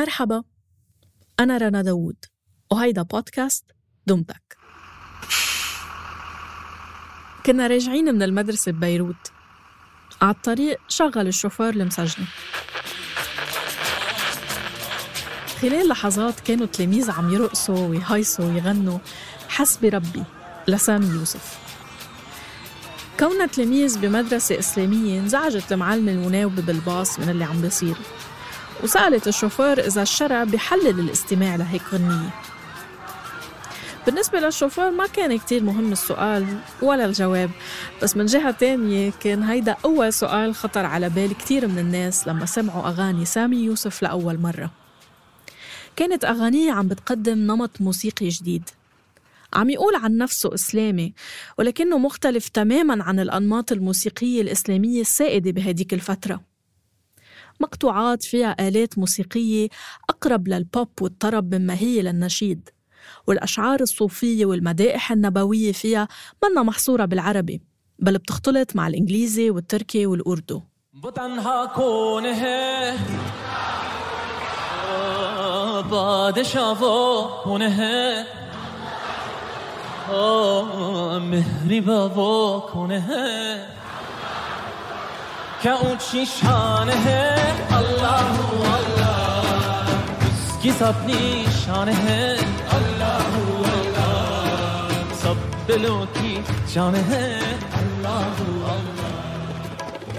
مرحبا. أنا رنا داوود وهيدا بودكاست دمتك كنا راجعين من المدرسة ببيروت. على الطريق شغل الشوفير المسجنة. خلال لحظات كانوا تلاميذ عم يرقصوا ويهيصوا ويغنوا. حسبي ربي لسامي يوسف. كونها تلاميذ بمدرسة إسلامية انزعجت المعلمة المناوبة بالباص من اللي عم بيصير وسألت الشوفير إذا الشرع بحلل الاستماع لهيك غنية بالنسبة للشوفير ما كان كتير مهم السؤال ولا الجواب بس من جهة تانية كان هيدا أول سؤال خطر على بال كتير من الناس لما سمعوا أغاني سامي يوسف لأول مرة. كانت أغانيه عم بتقدم نمط موسيقي جديد. عم يقول عن نفسه إسلامي ولكنه مختلف تماما عن الأنماط الموسيقية الإسلامية السائدة بهديك الفترة. مقطوعات فيها آلات موسيقية أقرب للبوب والطرب مما هي للنشيد. والأشعار الصوفية والمدائح النبوية فيها منا محصورة بالعربي بل بتختلط مع الإنجليزي والتركي والأردو. مهری بابا کنه اونچی شان ہے اللہ اللہ. کی سب نشان ہے اللہ اللہ. سب دلوں کی جان ہے اللہ اللہ.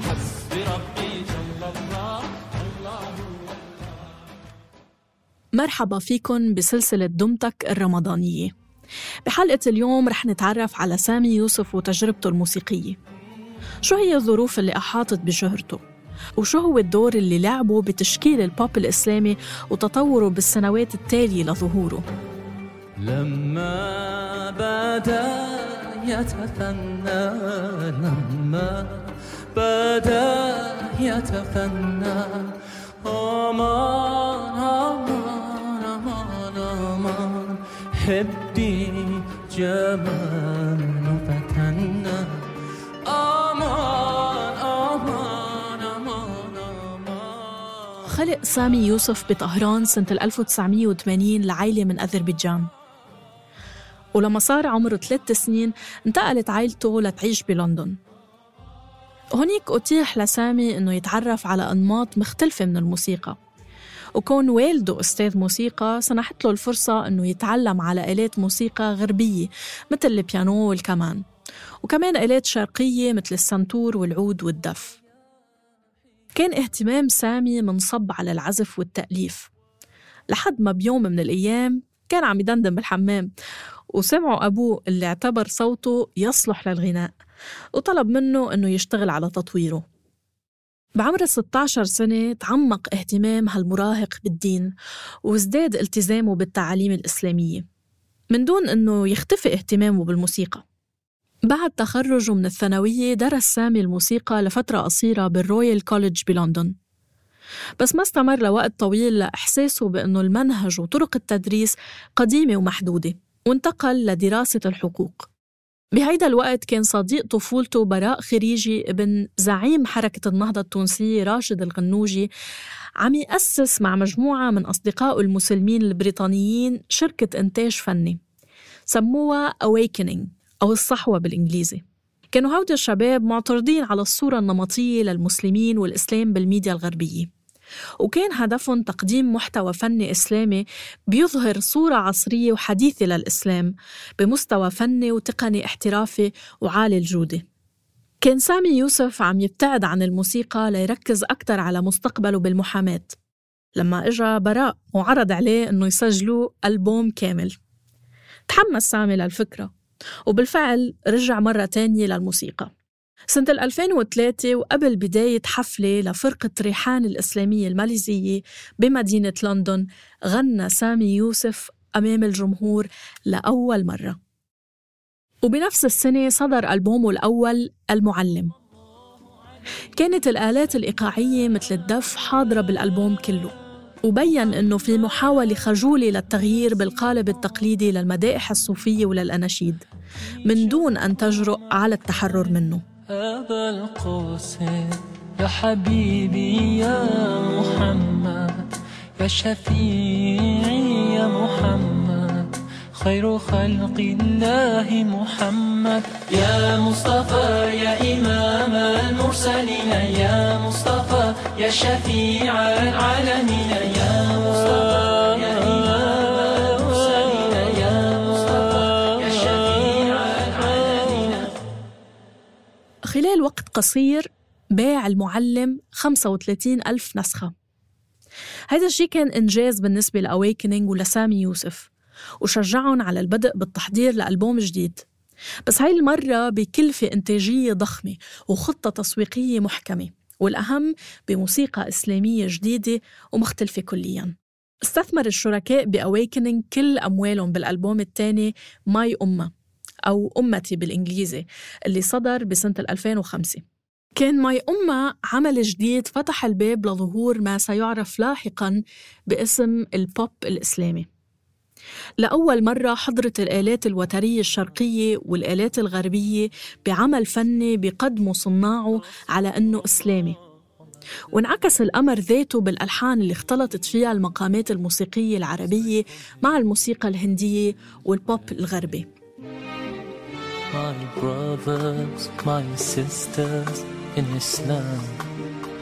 حسبي ربي جل الله. مرحبا فيكن بسلسلة دمتك الرمضانية. بحلقة اليوم رح نتعرف على سامي يوسف وتجربته الموسيقية. شو هي الظروف اللي أحاطت بشهرته؟ وشو هو الدور اللي لعبه بتشكيل البوب الإسلامي وتطوره بالسنوات التالية لظهوره؟ لما بدا يتفنى لما بدا يتفنى أمان أمان أمان أمان هبدي جمال فتنا خلق سامي يوسف بطهران سنة 1980 لعائلة من أذربيجان. ولما صار عمره ثلاث سنين انتقلت عائلته لتعيش بلندن. هونيك أتيح لسامي إنه يتعرف على أنماط مختلفة من الموسيقى. وكون والده أستاذ موسيقى سنحت له الفرصة إنه يتعلم على آلات موسيقى غربية مثل البيانو والكمان وكمان آلات شرقية مثل السنتور والعود والدف. كان اهتمام سامي منصب على العزف والتأليف. لحد ما بيوم من الأيام كان عم يدندن بالحمام وسمعوا أبوه اللي اعتبر صوته يصلح للغناء وطلب منه إنه يشتغل على تطويره. بعمر 16 سنة تعمق اهتمام هالمراهق بالدين وازداد التزامه بالتعاليم الإسلامية من دون أنه يختفي اهتمامه بالموسيقى. بعد تخرجه من الثانوية درس سامي الموسيقى لفترة قصيرة بال Royal College بلندن. بس ما استمر لوقت طويل لإحساسه بأنه المنهج وطرق التدريس قديمة ومحدودة وانتقل لدراسة الحقوق. بهيدا الوقت كان صديق طفولته براء خريجي ابن زعيم حركة النهضة التونسية راشد الغنوجي. عم يأسس مع مجموعة من أصدقائه المسلمين البريطانيين شركة إنتاج فني. سموها Awakening أو الصحوة بالإنجليزي. كانوا هودي الشباب معترضين على الصورة النمطية للمسلمين والإسلام بالميديا الغربية. وكان هدفهم تقديم محتوى فني إسلامي بيظهر صورة عصرية وحديثة للإسلام بمستوى فني وتقني احترافي وعالي الجودة. كان سامي يوسف عم يبتعد عن الموسيقى ليركز أكثر على مستقبله بالمحاماة. لما إجا براء وعرض عليه إنه يسجلوا ألبوم كامل. تحمس سامي للفكرة وبالفعل رجع مرة تانية للموسيقى. سنة 2003 وقبل بداية حفلة لفرقة ريحان الإسلامية الماليزية بمدينة لندن غنى سامي يوسف أمام الجمهور لأول مرة. وبنفس السنة صدر ألبومه الأول المعلم. كانت الآلات الإيقاعية مثل الدف حاضرة بالألبوم كله وبين أنه في محاولة خجولة للتغيير بالقالب التقليدي للمدائح الصوفية وللأناشيد من دون أن تجرؤ على التحرر منه. أبا القوسين يا حبيبي يا محمد يا شفيعي يا محمد خير خلق الله محمد. يا مصطفى يا إمام المرسلين يا مصطفى يا شفيع العالمين قصير باع المعلم 35 ألف نسخة. هذا الشيء كان إنجاز بالنسبة ل Awakening ولسامي يوسف وشجعهم على البدء بالتحضير لألبوم جديد. بس هاي المرة بكلفة إنتاجية ضخمة وخطة تسويقية محكمة والأهم بموسيقى إسلامية جديدة ومختلفة كلياً. استثمر الشركاء ب Awakening كل أموالهم بالألبوم الثاني My Ummah. أو أمتي بالإنجليزي اللي صدر بسنة 2005 كان My Ummah عمل جديد فتح الباب لظهور ما سيعرف لاحقاً باسم البوب الإسلامي. لأول مرة حضرت الآلات الوترية الشرقية والآلات الغربية بعمل فني بقدمه صناعه على أنه إسلامي. وانعكس الأمر ذاته بالألحان اللي اختلطت فيها المقامات الموسيقية العربية مع الموسيقى الهندية والبوب الغربي. my brothers, my sisters in Islam.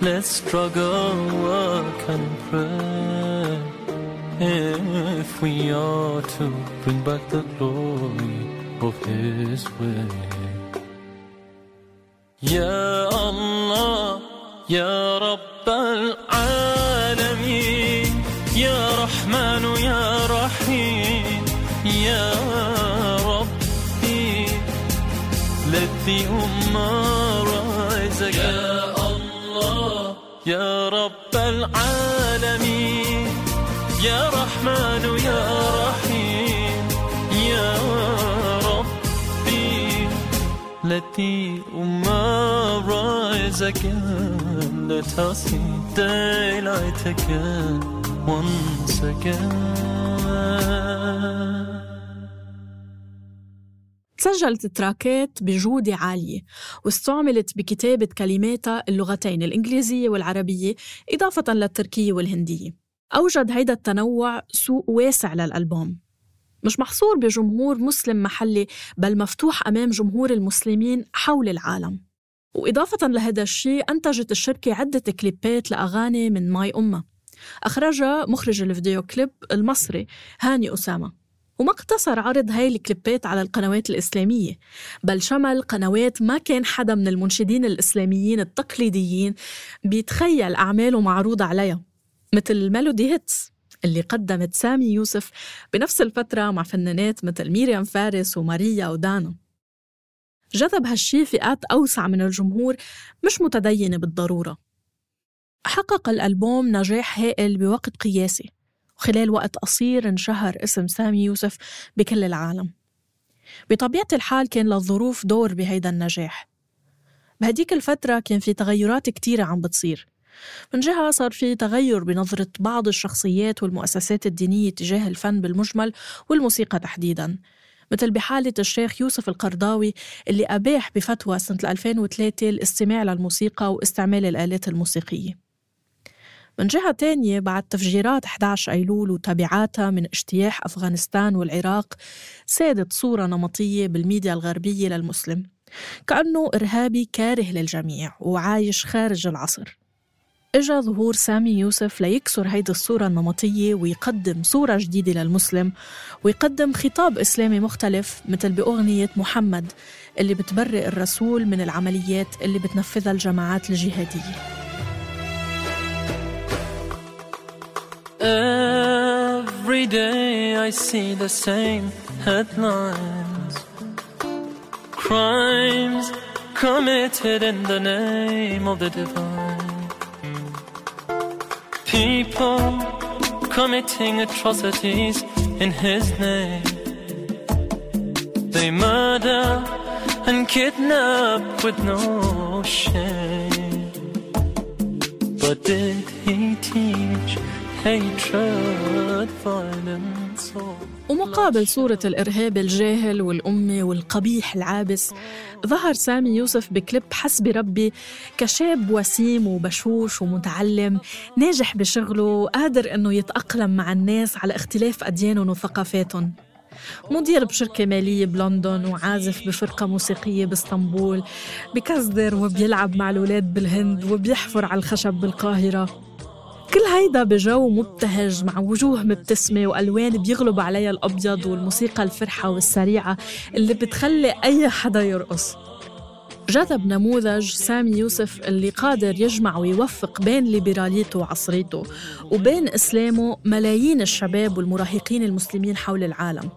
Let's struggle, work and pray. If we are to bring back the glory of His way. Ya Allah, Ya Rabb al-Alameen, Ya Rabb ummah rise again يا الله يا رب العالمين يا رحمن يا رحيم يا ربي rise again let us see daylight again once again سجلت تراكات بجودة عالية واستعملت بكتابة كلماتها اللغتين الإنجليزية والعربية إضافة للتركية والهندية. أوجد هيدا التنوع سوق واسع للألبوم. مش محصور بجمهور مسلم محلي بل مفتوح أمام جمهور المسلمين حول العالم. وإضافة لهذا الشيء أنتجت الشركة عدة كليبات لأغاني من ماي أمة. أخرجها مخرج الفيديو كليب المصري هاني أسامة. وما اقتصر عرض هاي الكليبات على القنوات الإسلامية بل شمل قنوات ما كان حدا من المنشدين الإسلاميين التقليديين بيتخيل أعماله معروضة عليها مثل Melody Hits اللي قدمت سامي يوسف بنفس الفترة مع فنانات مثل ميريام فارس وماريا ودانا جذب هالشي فئات أوسع من الجمهور مش متدينة بالضرورة. حقق الألبوم نجاح هائل بوقت قياسي. وخلال وقت قصير انشهر اسم سامي يوسف بكل العالم. بطبيعة الحال كان للظروف دور بهيدا النجاح. بهديك الفترة كان في تغيرات كتيرة عم بتصير. من جهة صار في تغير بنظرة بعض الشخصيات والمؤسسات الدينية تجاه الفن بالمجمل والموسيقى تحديداً. مثل بحالة الشيخ يوسف القرضاوي اللي أباح بفتوى سنة 2003 الاستماع للموسيقى واستعمال الآلات الموسيقية. من جهة تانية بعد تفجيرات 11 أيلول وتبعاتها من اجتياح أفغانستان والعراق سادت صورة نمطية بالميديا الغربية للمسلم. كأنه إرهابي كاره للجميع وعايش خارج العصر. إجا ظهور سامي يوسف ليكسر هيدي الصورة النمطية ويقدم صورة جديدة للمسلم ويقدم خطاب إسلامي مختلف مثل بأغنية محمد اللي بتبرئ الرسول من العمليات اللي بتنفذها الجماعات الجهادية. Every day I see the same headlines. Crimes committed in the name of the divine. People committing atrocities in his name. They murder and kidnap with no shame. But did he teach ومقابل صورة الإرهاب الجاهل والأمي والقبيح العابس ظهر سامي يوسف بكليب حسبي ربي كشاب وسيم وبشوش ومتعلم ناجح بشغله وقادر أنه يتأقلم مع الناس على اختلاف أديانهم وثقافاتهم مدير بشركة مالية بلندن وعازف بفرقة موسيقية بإسطنبول بكزدر وبيلعب مع الولاد بالهند وبيحفر على الخشب بالقاهرة. كل هيدا بجو مبتهج مع وجوه مبتسمة وألوان بيغلب عليها الأبيض والموسيقى الفرحة والسريعة اللي بتخلي أي حدا يرقص. جذب نموذج سامي يوسف اللي قادر يجمع ويوفق بين ليبراليته وعصريته وبين إسلامه ملايين الشباب والمراهقين المسلمين حول العالم.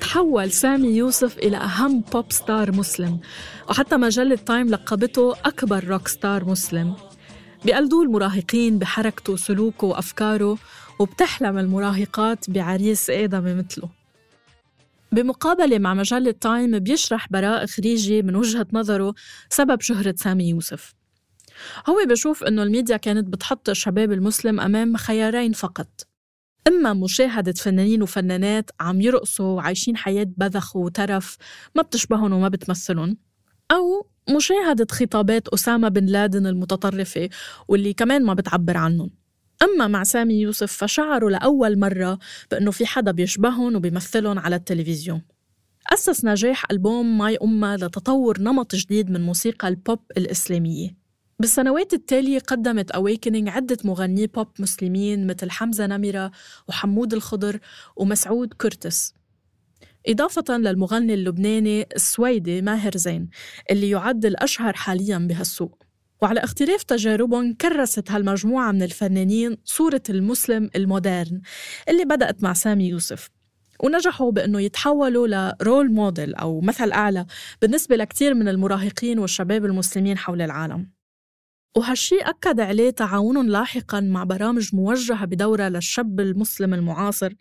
تحول سامي يوسف إلى أهم pop star مسلم وحتى مجلة Time لقبته أكبر rock star مسلم. بيقلدوه المراهقين بحركته وسلوكه وأفكاره وبتحلم المراهقات بعريس آدمي مثله بمقابلة مع مجلة Time بيشرح براء خريجي من وجهة نظره سبب شهرة سامي يوسف. هو بشوف إنه الميديا كانت بتحط الشباب المسلم أمام خيارين فقط. إما مشاهدة فنانين وفنانات عم يرقصوا وعايشين حياة بذخ وترف ما بتشبهن وما بتمثلن أو مشاهدة خطابات أسامة بن لادن المتطرفة واللي كمان ما بتعبر عنهم. أما مع سامي يوسف فشعروا لأول مرة بأنه في حدا بيشبههم وبيمثلهم على التلفزيون. أسس نجاح ألبوم My Ummah لتطور نمط جديد من موسيقى البوب الإسلامية. بالسنوات التالية قدمت Awakening عدة مغني بوب مسلمين مثل حمزة نمرة وحمود الخضر ومسعود كرتس. إضافة للمغني اللبناني السويدي ماهر زين اللي يعد الأشهر حاليا بهالسوق. وعلى اختلاف تجاربهم كرست هالمجموعة من الفنانين صورة المسلم ال modern اللي بدأت مع سامي يوسف. ونجحوا بأنه يتحولوا ل role model أو مثل أعلى بالنسبة لكثير من المراهقين والشباب المسلمين حول العالم. وهالشي أكد عليه تعاونهم لاحقا مع برامج موجهة بدورها للشاب المسلم المعاصر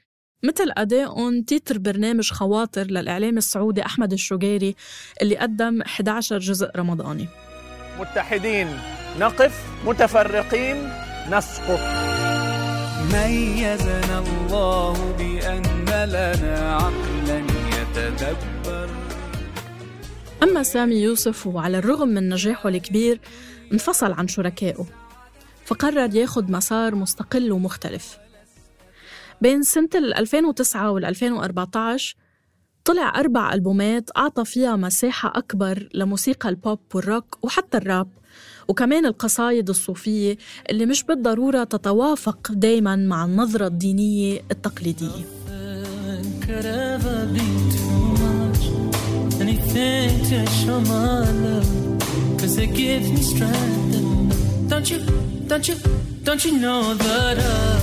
مثل أدائهم تيتر برنامج خواطر للإعلامي السعودي أحمد الشقيري اللي قدم 11 جزء رمضاني. متحدين نقف متفرقين نسقط. ميزنا الله بأن لنا عقلا يتدبر. أما سامي يوسف وعلى الرغم من نجاحه الكبير انفصل عن شركائه فقرر ياخد مسار مستقل ومختلف. بين سنة 2009 وال 2014 طلع أربع ألبومات أعطى فيها مساحة أكبر لموسيقى البوب والروك وحتى الراب وكمان القصايد الصوفية اللي مش بالضرورة تتوافق دايما مع النظرة الدينية التقليدية. Don't you, don't you, don't you know that I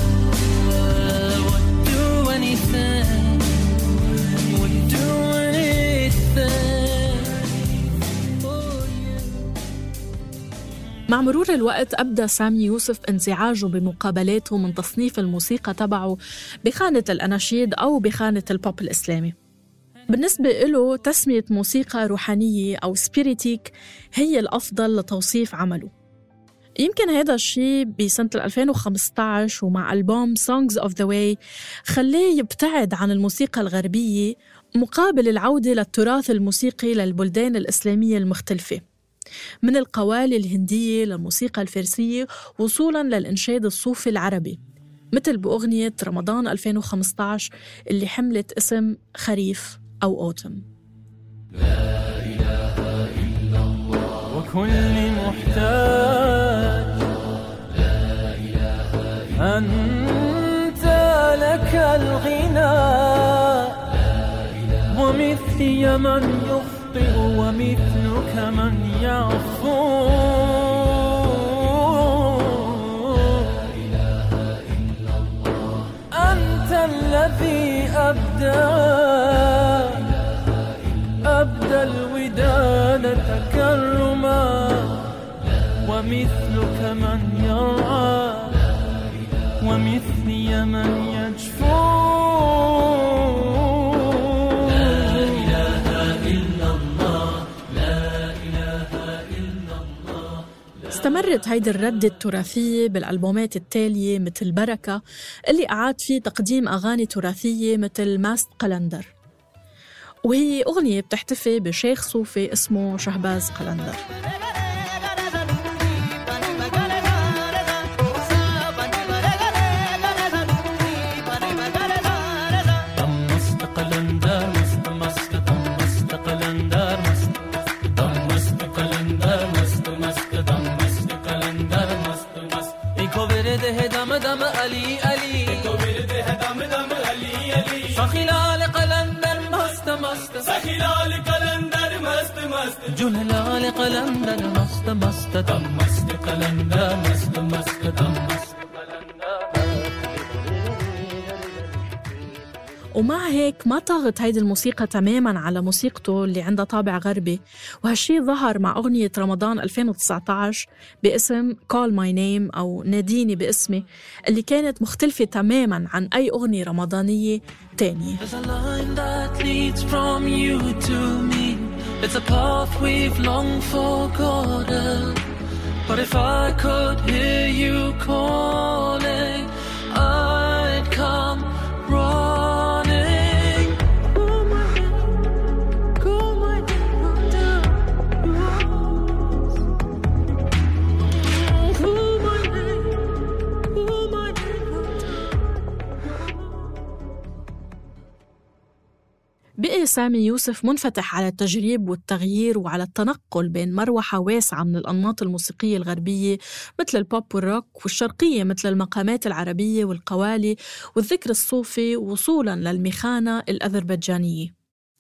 مع مرور الوقت أبدى سامي يوسف انزعاجه بمقابلاته من تصنيف الموسيقى تبعه بخانة الأناشيد أو بخانة البوب الإسلامي. بالنسبة له تسمية موسيقى روحانية أو Spiritique هي الأفضل لتوصيف عمله. يمكن هذا الشيء بسنة 2015 ومع ألبوم Songs of the Way خلاه يبتعد عن الموسيقى الغربية مقابل العودة للتراث الموسيقي للبلدان الإسلامية المختلفة. من القوالي الهندية للموسيقى الفارسية وصولا للإنشاد الصوفي العربي مثل بأغنية رمضان 2015 اللي حملت اسم خريف أو أوتم. لا إله إلا الله وكل محتاج. لا إله إلا أنت لك الغنى. ومثلي من يخطئ ومثلك من يعفو أنت الذي أبدى أبدى الوداد تكرما. ومثلك من يرعى ومثلي من استمرت هيدي الردة التراثية بالألبومات التالية مثل بركة اللي أعاد فيه تقديم أغاني تراثية مثل ماست قلندر. وهي أغنية بتحتفي بشيخ صوفي اسمه شهباز قلندر. جلال قلندر مست مست طمست قلندر مست مست طمست ومع هيك ما طاغت هيدي الموسيقى تماما على موسيقته اللي عندها طابع غربي. وهالشي ظهر مع أغنية رمضان 2019 باسم Call My Name أو ناديني باسمي اللي كانت مختلفة تماما عن أي أغنية رمضانية تانية. It's a path we've long forgotten. But if I could hear you calling, سامي يوسف منفتح على التجريب والتغيير وعلى التنقل بين مروحة واسعة من الأنماط الموسيقية الغربية مثل البوب والروك والشرقية مثل المقامات العربية والقوالي والذكر الصوفي وصولا للمخانة الأذربيجانية.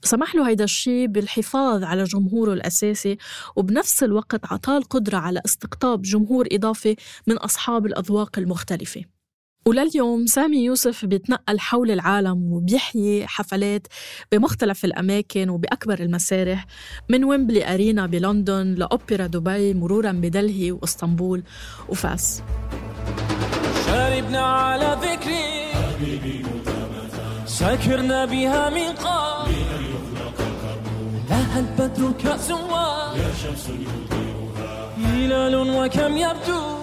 سمح له هيدا الشيء بالحفاظ على جمهوره الأساسي وبنفس الوقت عطاه القدرة على استقطاب جمهور إضافي من أصحاب الأذواق المختلفة. ولليوم سامي يوسف بيتنقل حول العالم وبيحيي حفلات بمختلف الأماكن وبأكبر المسارح من ويمبلي أرينا بلندن لأوبرا دبي مرورا بدلهي وإسطنبول. وفاس شاربنا على ذكري سكرنا بها من قبل. لها البدر كأس يا شمس هلال وكم يبدو.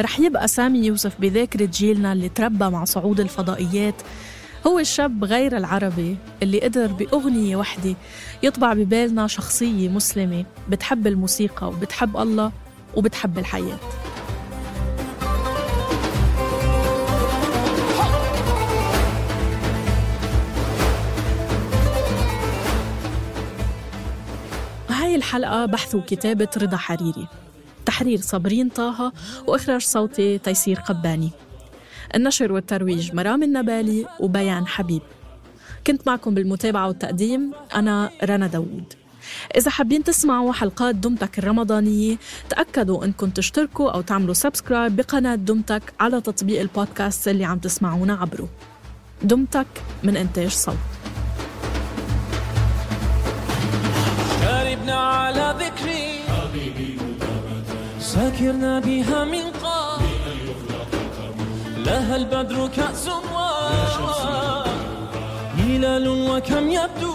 رح يبقى سامي يوسف بذاكرة جيلنا اللي تربى مع صعود الفضائيات. هو الشاب غير العربي اللي قدر بأغنية وحدة يطبع ببالنا شخصية مسلمة بتحب الموسيقى وبتحب الله وبتحب الحياة. هاي الحلقة بحث وكتابة رضا حريري. تحرير صابرين طه وإخراج صوتي تيسير قباني. النشر والترويج مرام النبالي وبيان حبيب. كنت معكم بالمتابعة والتقديم أنا رنا داوود. إذا حابين تسمعوا حلقات دمتك الرمضانية تأكدوا أنكم تشتركوا أو تعملوا subscribe بقناة دمتك على تطبيق البودكاست اللي عم تسمعونا عبره. دمتك من إنتاج صوت. شاربنا على ذكري سكرنا بها من قبل. لها البدر كأس هلال وكم يبدو.